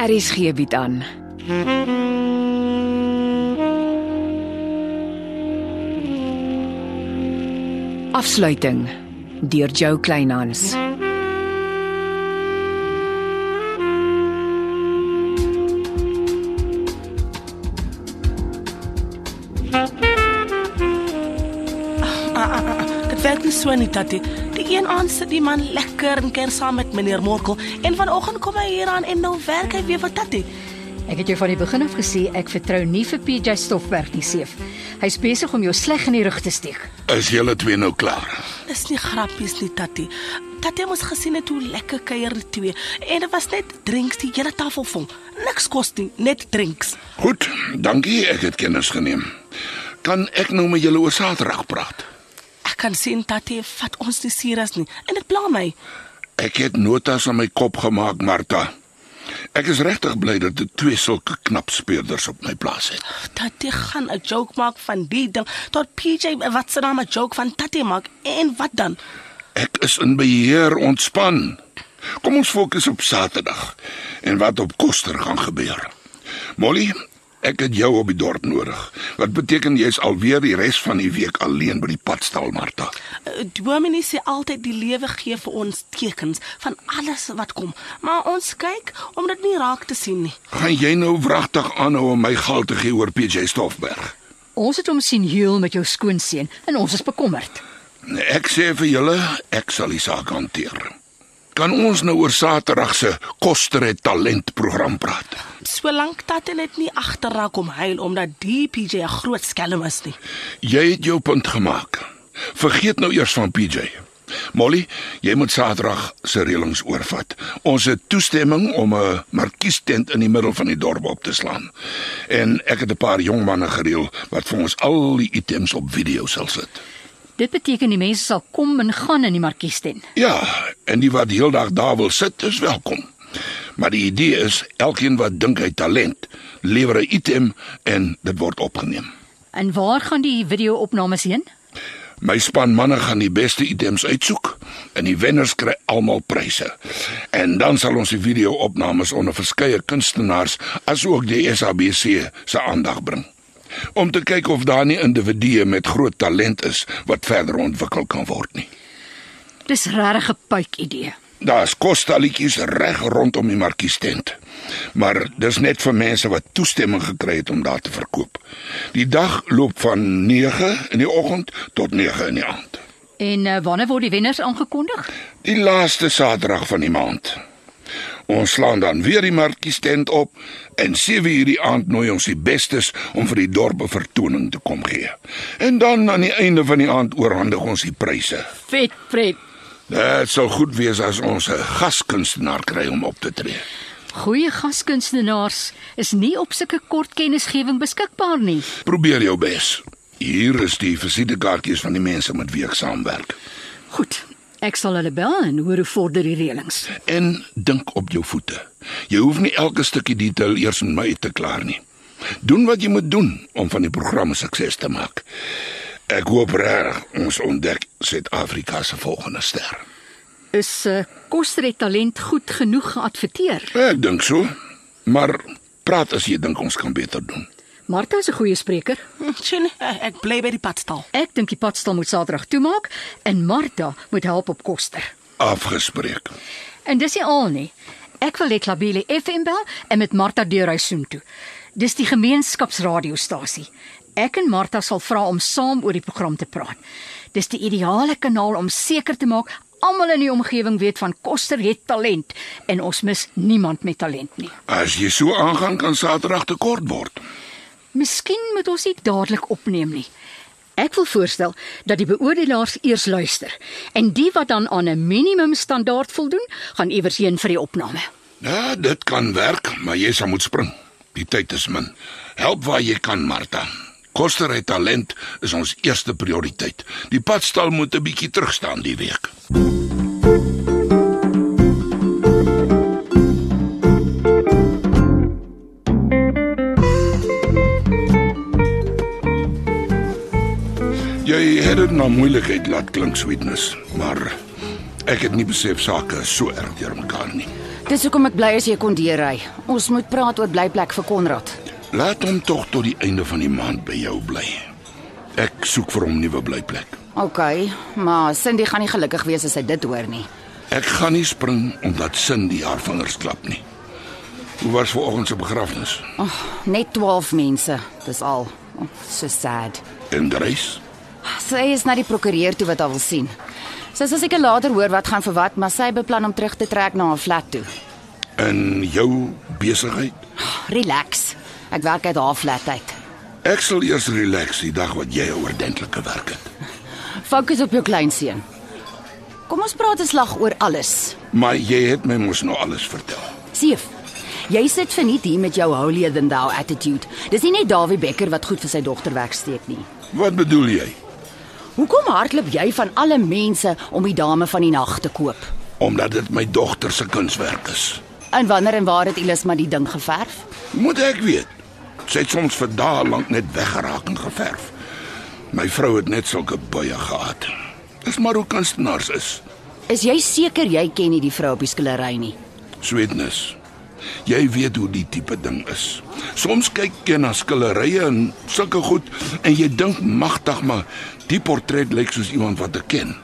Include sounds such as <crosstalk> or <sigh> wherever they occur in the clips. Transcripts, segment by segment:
Aries gee bied aan. Afsluiting deur Jo Kleinhans. So nie, Tatie. Die een aand sit die man lekker en kuier saam met meneer Morkel en vanoggend kom hy hier aan en nou werk hy weer vir Tatie. Ek het jou van die begin af gesê ek vertrou nie vir PJ Stoffberg nie, Seef. Hy's besig om jou sleg in die rug te steek. Is julle twee nou klaar? Dis nie grappies nie, Tatie. Tatie moes gesien het hoe lekker kuier die twee en dit was net drinks die hele tafel vol. Niks kos nie, net drinks. Goed, dankie, ek het kennis geneem. Kan ek nou met julle oor Saterdag praat? Kan sien Tatie vat ons nie serieus nie en dit pla my. Ek het notas in my kop gemaak, Martha. Ek is regtig bly dat dit twee sulke knap speurders op my plaas het. Tatie gaan 'n joke maak van die ding tot PJ wat se naam 'n joke van Tatie maak en wat dan? Ek is in beheer, ontspan. Kom ons fokus op Saterdag en wat op Koster gaan gebeur. Molly, ek het jou op die dorp nodig. Wat beteken jy's alweer die res van die week alleen by die padstal, Martha? Uh, Dominee sê altyd die lewe gee vir ons tekens van alles wat kom, maar ons kyk om dit nie raak te sien nie. Gaan jy nou wragtig aanhou om my gal te gee oor PJ Stoffberg? Ons het hom sien huil met jou skoonseun en ons is bekommerd. Ek sê vir julle, ek sal die saak hanteer. Kan ons nou oor Saterdag se Koster het talent program praat? Solank Tatie net nie agterraak om huil omdat die PJ 'n groot skelm is nie. Jy het jou punt gemaak. Vergeet nou eers van PJ. Molly, jy moet Saterdag se reëlings oorvat. Ons het toestemming om 'n markiestent in die middel van die dorp op te slaan. En ek het 'n paar jong manne gereël wat vir ons al die items op video sal sit. Dit beteken die mense sal kom en gaan in die markiestent. Ja, en die wat heeldag daar wil sit, is welkom. Maar die idee is elkeen wat dink hy talent, lewer 'n item en dit word opgeneem. En waar gaan die video-opnames heen? My span manne gaan die beste items uitsoek en die wenners kry almal pryse. En dan sal ons die video-opnames onder verskeie kunstenaars asook die SABC se aandag bring om te kyk of daar nie individue met groot talent is wat verder ontwikkel kan word nie. Dis regtig 'n puik idee. Daar's kostalletjies reg rondom die markiestent. Maar dis net vir mense wat toestemming gekry het om daar te verkoop. Die dag loop van 9 in die oggend tot 9 in die aand. En uh, wanneer word die wenners aangekondig? Die laaste Saterdag van die maand. Ons slaan dan weer die markiestent op en 7 uur die aand nooi ons die bestes om vir die dorp 'n vertoning te kom gee. En dan aan die einde van die aand oorhandig ons die pryse. Vet pret. Dit sal goed wees as ons 'n gaskunstenaar kry om op te tree. Goeie gaskunstenaars is nie op sulke kort kennisgewing beskikbaar nie. Probeer jou bes. Hier is die visitekaartjies van die mense met wie ek saamwerk. Goed. Ek sal hulle bel en hoor hoe vorder die reëlings. En dink op jou voete. Jy hoef nie elke stukkie detail eers met my te klaar nie. Doen wat jy moet doen om van die program 'n sukses te maak. Ek hoop reg ons ontdek Suid-Afrika se volgende ster. Is uh, Koster talent goed genoeg geadverteer? Ek dink so. Maar praat as jy dink ons kan beter doen. Martha is 'n goeie spreker. Hm, Sien, eh, ek bly by die padstal. Ek dink die padstal moet Saterdag toemaak en Martha moet help op Koster. Afgespreek. En dis nie al nie. Ek wil hê Klabile FM bel en met Martha deur hy soen toe. Dis die gemeenskapsradiostasie. Ek en Martha sal vra om saam oor die program te praat. Dis die ideale kanaal om seker te maak almal in die omgewing weet van Koster het talent en ons mis niemand met talent nie. As jy so aangaan kan Saterdag te kort word. Miskien moet ons dit dadelik opneem nie. Ek wil voorstel dat die beoordelaars eers luister en die wat dan aan 'n minimum standaard voldoen, gaan iewers heen vir die opname. Ja, dit kan werk, maar jy sal moet spring. Die tyd is min. Help waar jy kan, Martha. Koster het talent is ons eerste prioriteit. Die padstal moet 'n bietjie terugstaan die week. Jy het dit na moeilikheid laat klink, sweetness, maar ek het nie besef sake is so erg deur mekaar nie. Dis hoekom ek bly as jy kon deurry. Ons moet praat oor blyplek vir Konrad. Laat hom tog tot die einde van die maand by jou bly. Ek soek vir hom nuwe blyplek. OK, maar Cindy gaan nie gelukkig wees as sy dit hoor nie. Ek gaan nie spring omdat Cindy haar vingers klap nie. Hoe was vanoggend se begrafnis? Net 12 mense, dis al. Oh, so sad. En Grace? Sy is na die prokureur toe wat haar wil sien. Sy sal seker later hoor wat gaan vir wat, maar sy beplan om terug te trek na haar flat toe. In jou besigheid? Relax. Ek werk uit haar flat uit. Ek sal eers relax die dag wat jy 'n oordentlike werk het. Fokus op jou kleinseun. Kom ons praat 'n slag oor alles. Maar jy het my mos nou alles vertel. Sief. Jy sit verniet hier met jou holier than thou attitude. Dis nie net Dawie Becker wat goed vir sy dogter wegsteek nie. Wat bedoel jy? Hoekom hardloop jy van alle mense om die dame van die nag te koop? Omdat dit my dogter se kunswerk is. En wanneer en waar het Elisma die ding geverf? Moet ek weet. Sy het soms vir dae lank net weggeraak en geverf. My vrou het net sulke buie gehad. Dis maar hoe kunstenaars is. Is jy seker jy ken nie die vrou op die skillery nie? Sweetness. Jy weet hoe die tipe ding is. Soms kyk jy na skillerye en sulke goed en jy dink magtig maar die portret lyk soos iemand wat ek ken.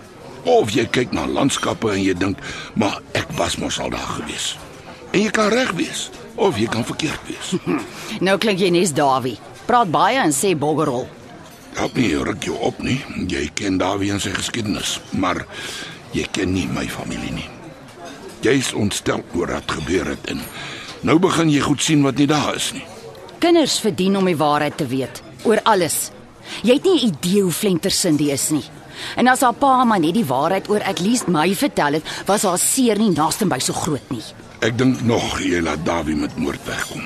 Of jy kyk na landskappe en jy dink, maar ek was mos al daar gewees. En jy kan reg wees of jy kan verkeerd wees. Nou klink jy nes Dawie. Praat baie en sê boggerol. Help nie ruk jou op nie. Jy ken Dawie en sy geskiedenis, maar jy ken nie my familie nie. Jy's ontstel oor wat gebeur het en nou begin jy goed sien wat nie daar is nie. Kinders verdien om die waarheid te weet oor alles. Jy het nie 'n idee hoe flenter Cindy is nie. En as haar pa maar net die waarheid oor at least my vertel het, was haar seer nie naaste by so groot nie. Ek dink nog jy laat Dawie met moord wegkom.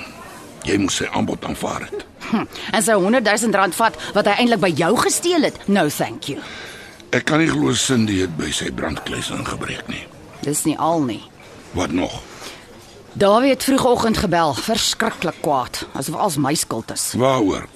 Jy moes sy aanbod aanvaar het. Hm, en sy 100 000 rand vat wat hy eintlik by jou gesteel het. No, thank you. Ek kan nie glo Cindy het by sy brandkluis ingebreek nie. Dis nie al nie. Wat nog? Dawie het vroegoggend gebel, verskriklik kwaad, asof alles my skuld is. Waaroor?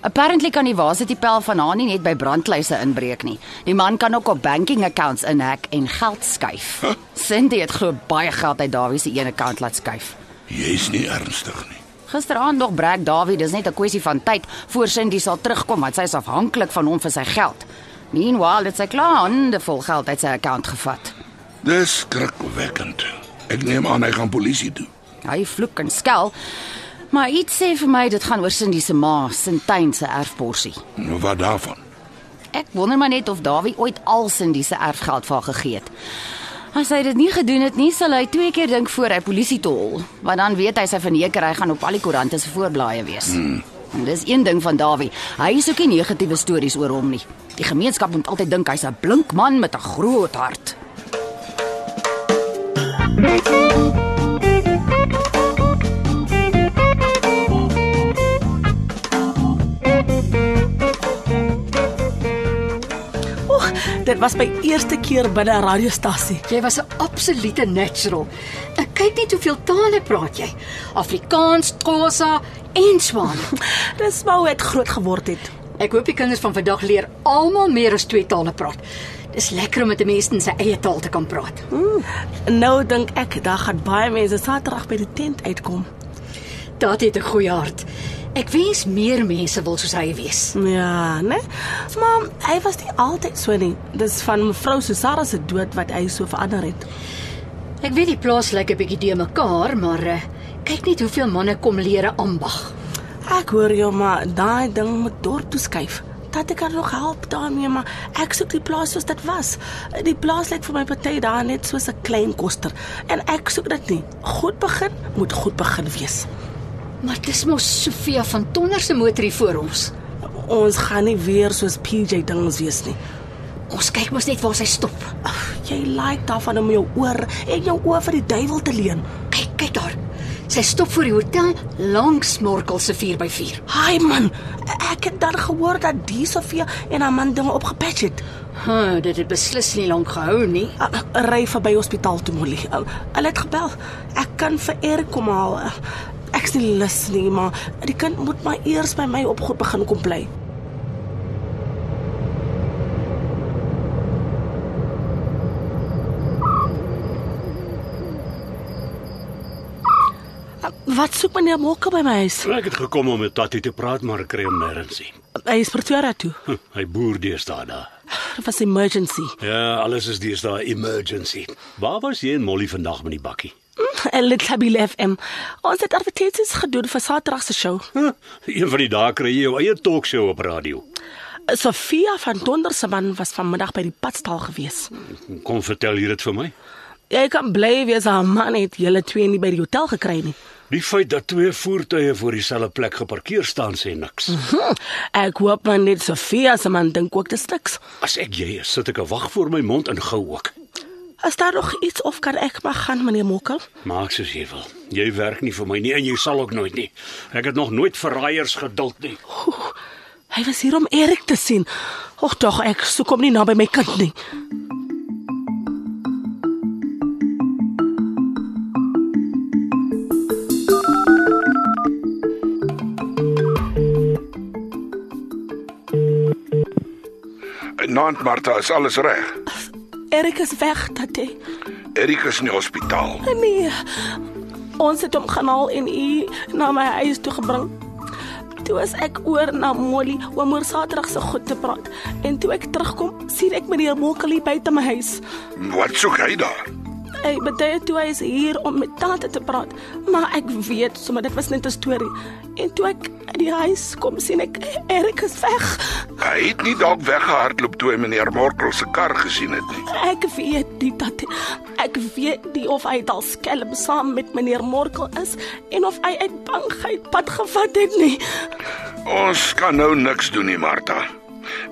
Apparently kan die Wasetiepel van haar nie net by brandkluise inbreek nie. Die man kan ook op banking accounts inhack en geld skuif. Huh? Cindy het glo baie geld uit Dawie se een account laat skuif. Jy's nie ernstig nie. Gisteraand nog brag Dawie, dis net 'n kwessie van tyd voor Cindy sal terugkom want sy is afhanklik van hom vir sy geld. Meanwhile, het sy klaar handevol geld uit sy account gevat. Dis skrikwekkend. Ek neem aan hy gaan polisie toe. Hy vloek en skel. Maar iets sê vir my dit gaan oor Cindy se ma, Sintyn se erfporsie. Nou wat daarvan? Ek wonder maar net of Dawie ooit al Cindy se erfgeld vir haar gegee het. As hy dit nie gedoen het nie, sal hy twee keer dink voor hy polisie toe hol, want dan weet hy sy verneker hy gaan op al die koerante se voorblaaie wees. Hmm. En dis een ding van Dawie. Hy soek nie negatiewe stories oor hom nie. Die gemeenskap moet altyd dink hy's 'n blink man met 'n groot hart. Dit was my eerste keer by 'n radiostasie. Jy was 'n absolute natural. Ek kyk net hoeveel tale praat jy. Afrikaans, Xhosa en Swaan. <laughs> Dis maar hoe ek groot geword het. Ek hoop die kinders van vandag leer almal meer as twee tale praat. Dis lekker om met 'n mens in sy eie taal te kan praat. Nou dink ek daar gaan baie mense Saterdag by die tent uitkom. Dat het 'n goeie hart. Ek wens meer mense wil soos hy wees. Ja, né? Maar hy was nie altyd so nie. Dis van mevrou Susara se dood wat hy so verander het. Ek weet die plaas lyk 'n bietjie de mekaar, maar uh, kyk net hoeveel manne kom leer ambag. Ek hoor jou, maar daai ding moet dorp toe skuif. Dat ek kan nog help daarmee, maar ek soek die plaas soos dit was. Die plaas lyk vir my party daar net soos 'n klein koster en ek soek dit nie. Goed begin moet goed begin wees. Maar dis mos Sofia van Tonder se motor hier voor ons. Ons gaan nie weer soos PJ dinges wees nie. Ons kyk mos net waar sy stop. Ag, jy like daarvan om jou oor en jou oë vir die duiwel te leen. Kyk, kyk daar. Sy stop voor die hotel langs Morkel se 4x4. Haai man, ek het dan gehoor dat die Sofia en haar man dinge opgepatch het. Huh, dit het beslis nie lank gehou nie. Ry verby hospitaal toe Molly. Hulle het gebel. Ek kan vir Erik kom haal. Ek's nie lus nie, maar die kind moet maar eers by my op goed begin kom bly. Wat soek meneer Mokke by my huis? Ek het gekom om met Tatie te praat, maar ek kry hom nêrens nie. Hy is Pretoria toe. Hm, Hy boer deesdae daar. Dit was emergency. Ja, alles is deesdae emergency. Waar was jy en Molly vandag met die bakkie? En dit Tabile FM. Ons het advertensies gedoen vir Saterdag se show. Huh, een van die dae kry jy jou eie talkshow op radio. Sofia van Donderseman was vanmiddag by die padstal gewees. Kom vertel hier dit vir my. Jy kan bly wees haar man het julle twee nie by die hotel gekry nie. Die feit dat twee voertuie voor dieselfde plek geparkeer staan sê niks. Hm, ek hoop maar net Sofia se man dink ook dis niks. As ek jy is, sit ek 'n wag voor my mond en gou ook. Is daar nog iets of kan ek maar gaan meneer Mokkel? Maak soos jy wil. Jy werk nie vir my nie en jy sal ook nooit nie. Ek het nog nooit verraaiers geduld nie. Oeh, Hy was hier om Erik te sien. Och tog ek soek hom nie naby my kind nie. Naand Martha, is alles reg? Erik is weg, tatie. Erik is in die hospitaal. Nee. Ons het hom gaan haal en u na my huis toe gebring. Toe as ek oor na Molly oor môre Saterdag se goed te praat. En toe ek terugkom, sien ek meneer Mokkelie buite my huis. Wat soek hy daar? Hy betuig toe hy is hier om met tante te praat, maar ek weet sommer dit was net 'n storie. En toe ek in die huis kom, sien ek Erik is weg. Hy het nie dalk weggehardloop toe hy meneer Morkel se kar gesien het nie. Ek weet nie dat ek weet nie of hy dalk skelm saam met meneer Morkel is en of hy uit bangheid pad gevat het nie. Ons kan nou niks doen nie, Martha.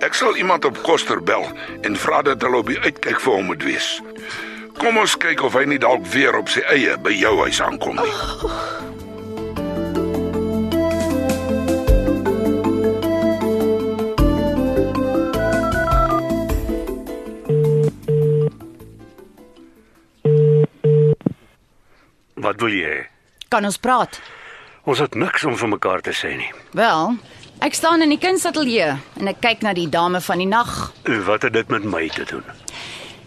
Ek sal iemand op Koster bel en vra dat hulle op die uitkyk vir hom moet wees. Kom ons kyk of hy nie dalk weer op sy eie by jou huis aankom nie. Wat wil jy? hê? Kan ons praat? Ons het niks om vir mekaar te sê nie. Wel, ek staan in die kunsateljee en ek kyk na die dame van die nag. Wat het dit met my te doen?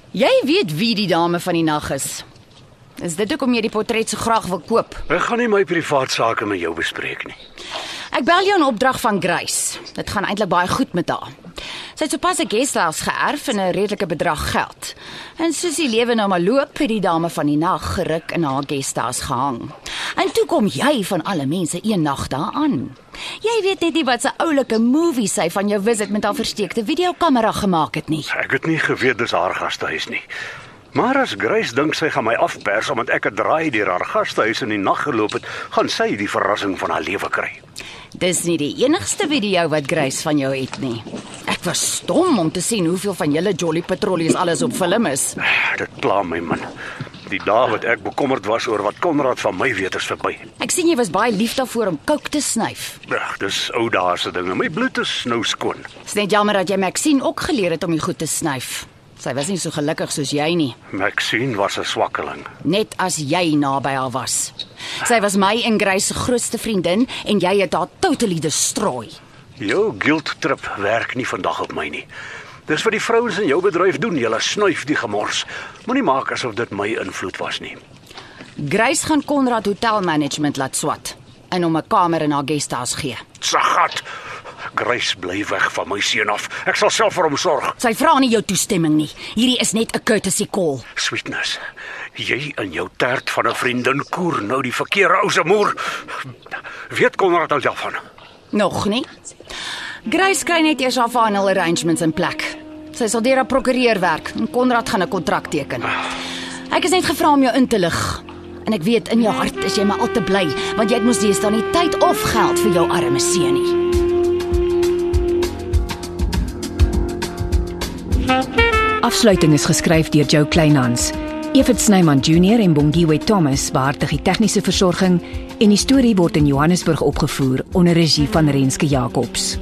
Jy weet wie die dame van die nag is. Is dit hoekom jy die portret so graag wil koop? Ek gaan nie my privaat sake met jou bespreek nie. Ek bel jou in opdrag van Grace. Dit gaan eintlik baie goed met haar. Sy het sopas 'n guesthouse geërf en 'n redelike bedrag geld. En soos die lewe nou maar loop, het die dame van die nag geruk in haar guesthouse gehang. En toe kom jy van alle mense een nag daaraan. Jy weet net nie wat 'n oulike movie sy van jou visit met haar versteekte videokamera gemaak het nie. Ek het nie geweet dis haar gastehuis nie. Maar as Grace dink sy gaan my afpers omdat ek 'n draai deur haar gastehuis in die nag geloop het, gaan sy die verrassing van haar lewe kry. Dis nie die enigste video wat Grace van jou het nie. Ek was stom om te sien hoeveel van julle Jolly Patrollies alles op film is. Dit pla my man. Die dae wat ek bekommerd was oor wat Konrad van my weet is verby. Ek sien jy was baie lief daarvoor om kook te snyf. Ag, dis ou dae se dinge. My bloed is nou skoon. Dis net jammer dat jy Maxine ook geleer het om die goed te snyf. Sy was nie so gelukkig soos jy nie, Maxine was 'n swakkeling. net as jy naby haar was. Sy was my en Grace se grootste vriendin en jy het haar totally destroy. Jou guilt trip werk nie vandag op my nie. Dis wat die vrouens in jou bedryf doen, julle snuif die gemors. Moenie maak asof dit my invloed was nie. Grace gaan Konrad Hotel Management laat swat en hom 'n kamer in haar guesthouse gee. Sagat. Grace bly weg van my seun af. Ek sal self vir hom sorg. Sy vra nie jou toestemming nie. Hierdie is net 'n courtesy call. Sweetness. Jy en jou tert van 'n vriendin koer nou die verkeerde ou se moer. Weet Konrad al daarvan? Nog nie. Grace kry net eers haar final arrangements in plek. Sy sal deur 'n prokureur werk en Konrad gaan 'n kontrak teken. Ek is net gevra om jou in te lig. En ek weet in jou hart is jy maar al te bly want jy het mos deesdae nie tyd of geld vir jou arme seun nie. Afsluiting is geskryf deur Jo Kleinhans. Evit Snyman Junior en Bongwe Thomas beheer die tegniese versorging en die storie word in Johannesburg opgevoer onder regie van Renske Jacobs.